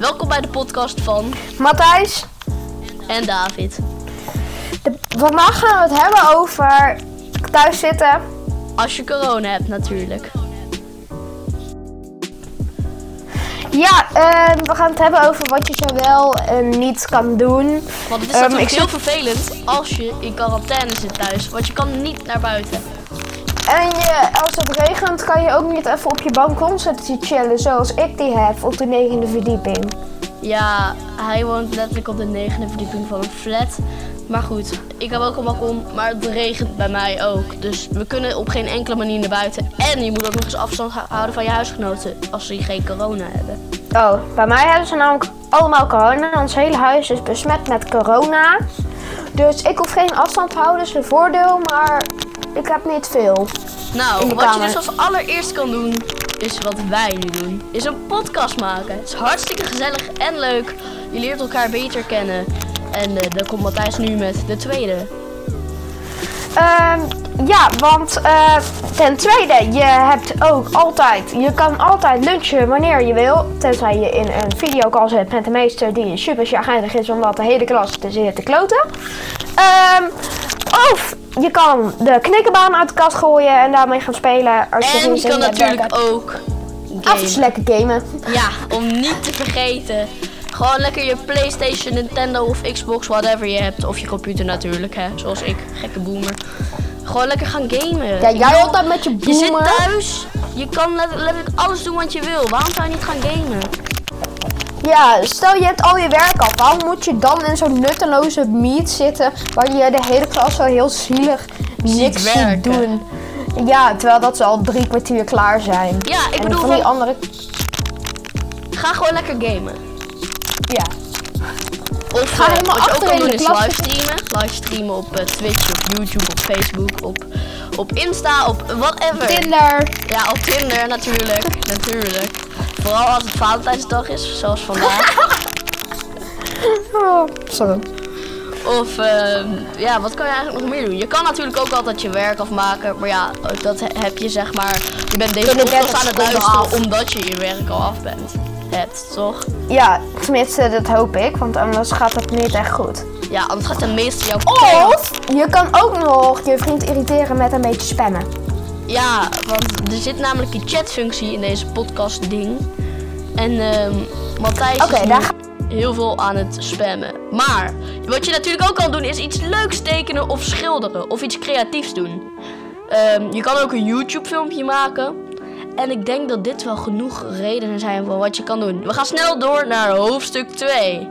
Welkom bij de podcast van Matthijs, en David. de- vandaag gaan we het hebben over thuis zitten. Als je corona hebt natuurlijk. Ja, eh, we gaan het hebben over wat je zo wel en niet kan doen. Want het is Ehm, natuurlijk ik heel zit- vervelend als je in quarantaine zit thuis. Want je kan niet naar buiten. En je, als het regent kan je ook niet even op je balkon zitten chillen zoals ik die heb op de negende verdieping. Ja, hij woont letterlijk op de negende verdieping van een flat. Maar goed, ik heb ook een balkon, maar het regent bij mij ook. Dus we kunnen op geen enkele manier naar buiten. En je moet ook nog eens afstand hou- houden van je huisgenoten als ze geen corona hebben. Oh, bij mij hebben ze namelijk allemaal corona. Ons hele huis is besmet met corona. Dus ik hoef geen afstand te houden, dat is een voordeel, maar ik heb niet veel. Nou, wat je dus als allereerst kan doen, is wat wij nu doen. Is een podcast maken. Het is hartstikke gezellig en leuk. Je leert elkaar beter kennen. En eh dan komt Matthijs nu met de tweede. Ehm, ja, want eh, ten tweede, je hebt ook altijd, je kan altijd lunchen wanneer je wil. Tenzij je in een videocall zit met de meester die super chagrijnig is omdat de hele klas te zit te kloten. Of je kan de knikkenbaan uit de kast gooien en daarmee gaan spelen. Als je En je kan natuurlijk ook gamen. lekker gamen. Ja, om niet te vergeten. Gewoon lekker je Playstation, Nintendo of Xbox, whatever je hebt. Of je computer natuurlijk, hè. Zoals ik, gekke boomer. Gewoon lekker gaan gamen. Ja, jij altijd met je Je zit boomer. thuis. Je kan let- letterlijk alles doen wat je wil. Waarom zou je niet gaan gamen? Ja, stel je hebt al je werk af. Waarom moet je dan in zo'n nutteloze meet zitten waar je de hele klas zo heel zielig niks ziet doen? Ja, terwijl dat ze al drie kwartier klaar zijn. Ja, ik en bedoel van die andere... Ga gewoon lekker gamen. Ja. Of Ga eh, helemaal wat je ook kan doen is livestreamen. Livestreamen op eh, Twitch, op YouTube, op Facebook, op, op Insta, op whatever. Tinder. Ja, op Tinder natuurlijk. natuurlijk. Vooral als het Valentijnsdag is, zoals vandaag. Oh, sorry. Of ehm, ja, wat kan je eigenlijk nog meer doen? Je kan natuurlijk ook altijd je werk afmaken. Maar ja, dat he- heb je zeg maar. Je bent deze podcast 30 aan het luisteren af. omdat je je werk al af bent. Hebt, toch? Ja, tenminste, dat hoop ik, want anders gaat het niet echt goed. Ja, anders gaat de meeste jouw Of je kan ook nog je vriend irriteren met een beetje spammen. Ja, want er zit namelijk een chatfunctie in deze podcast ding. En ehm Matthijs Oké, is daar heel veel aan het spammen. Maar wat je natuurlijk ook kan doen is iets leuks tekenen of schilderen. Of iets creatiefs doen. Ehm, je kan ook een YouTube filmpje maken. En ik denk dat dit wel genoeg redenen zijn voor wat je kan doen. We gaan snel door naar hoofdstuk 2.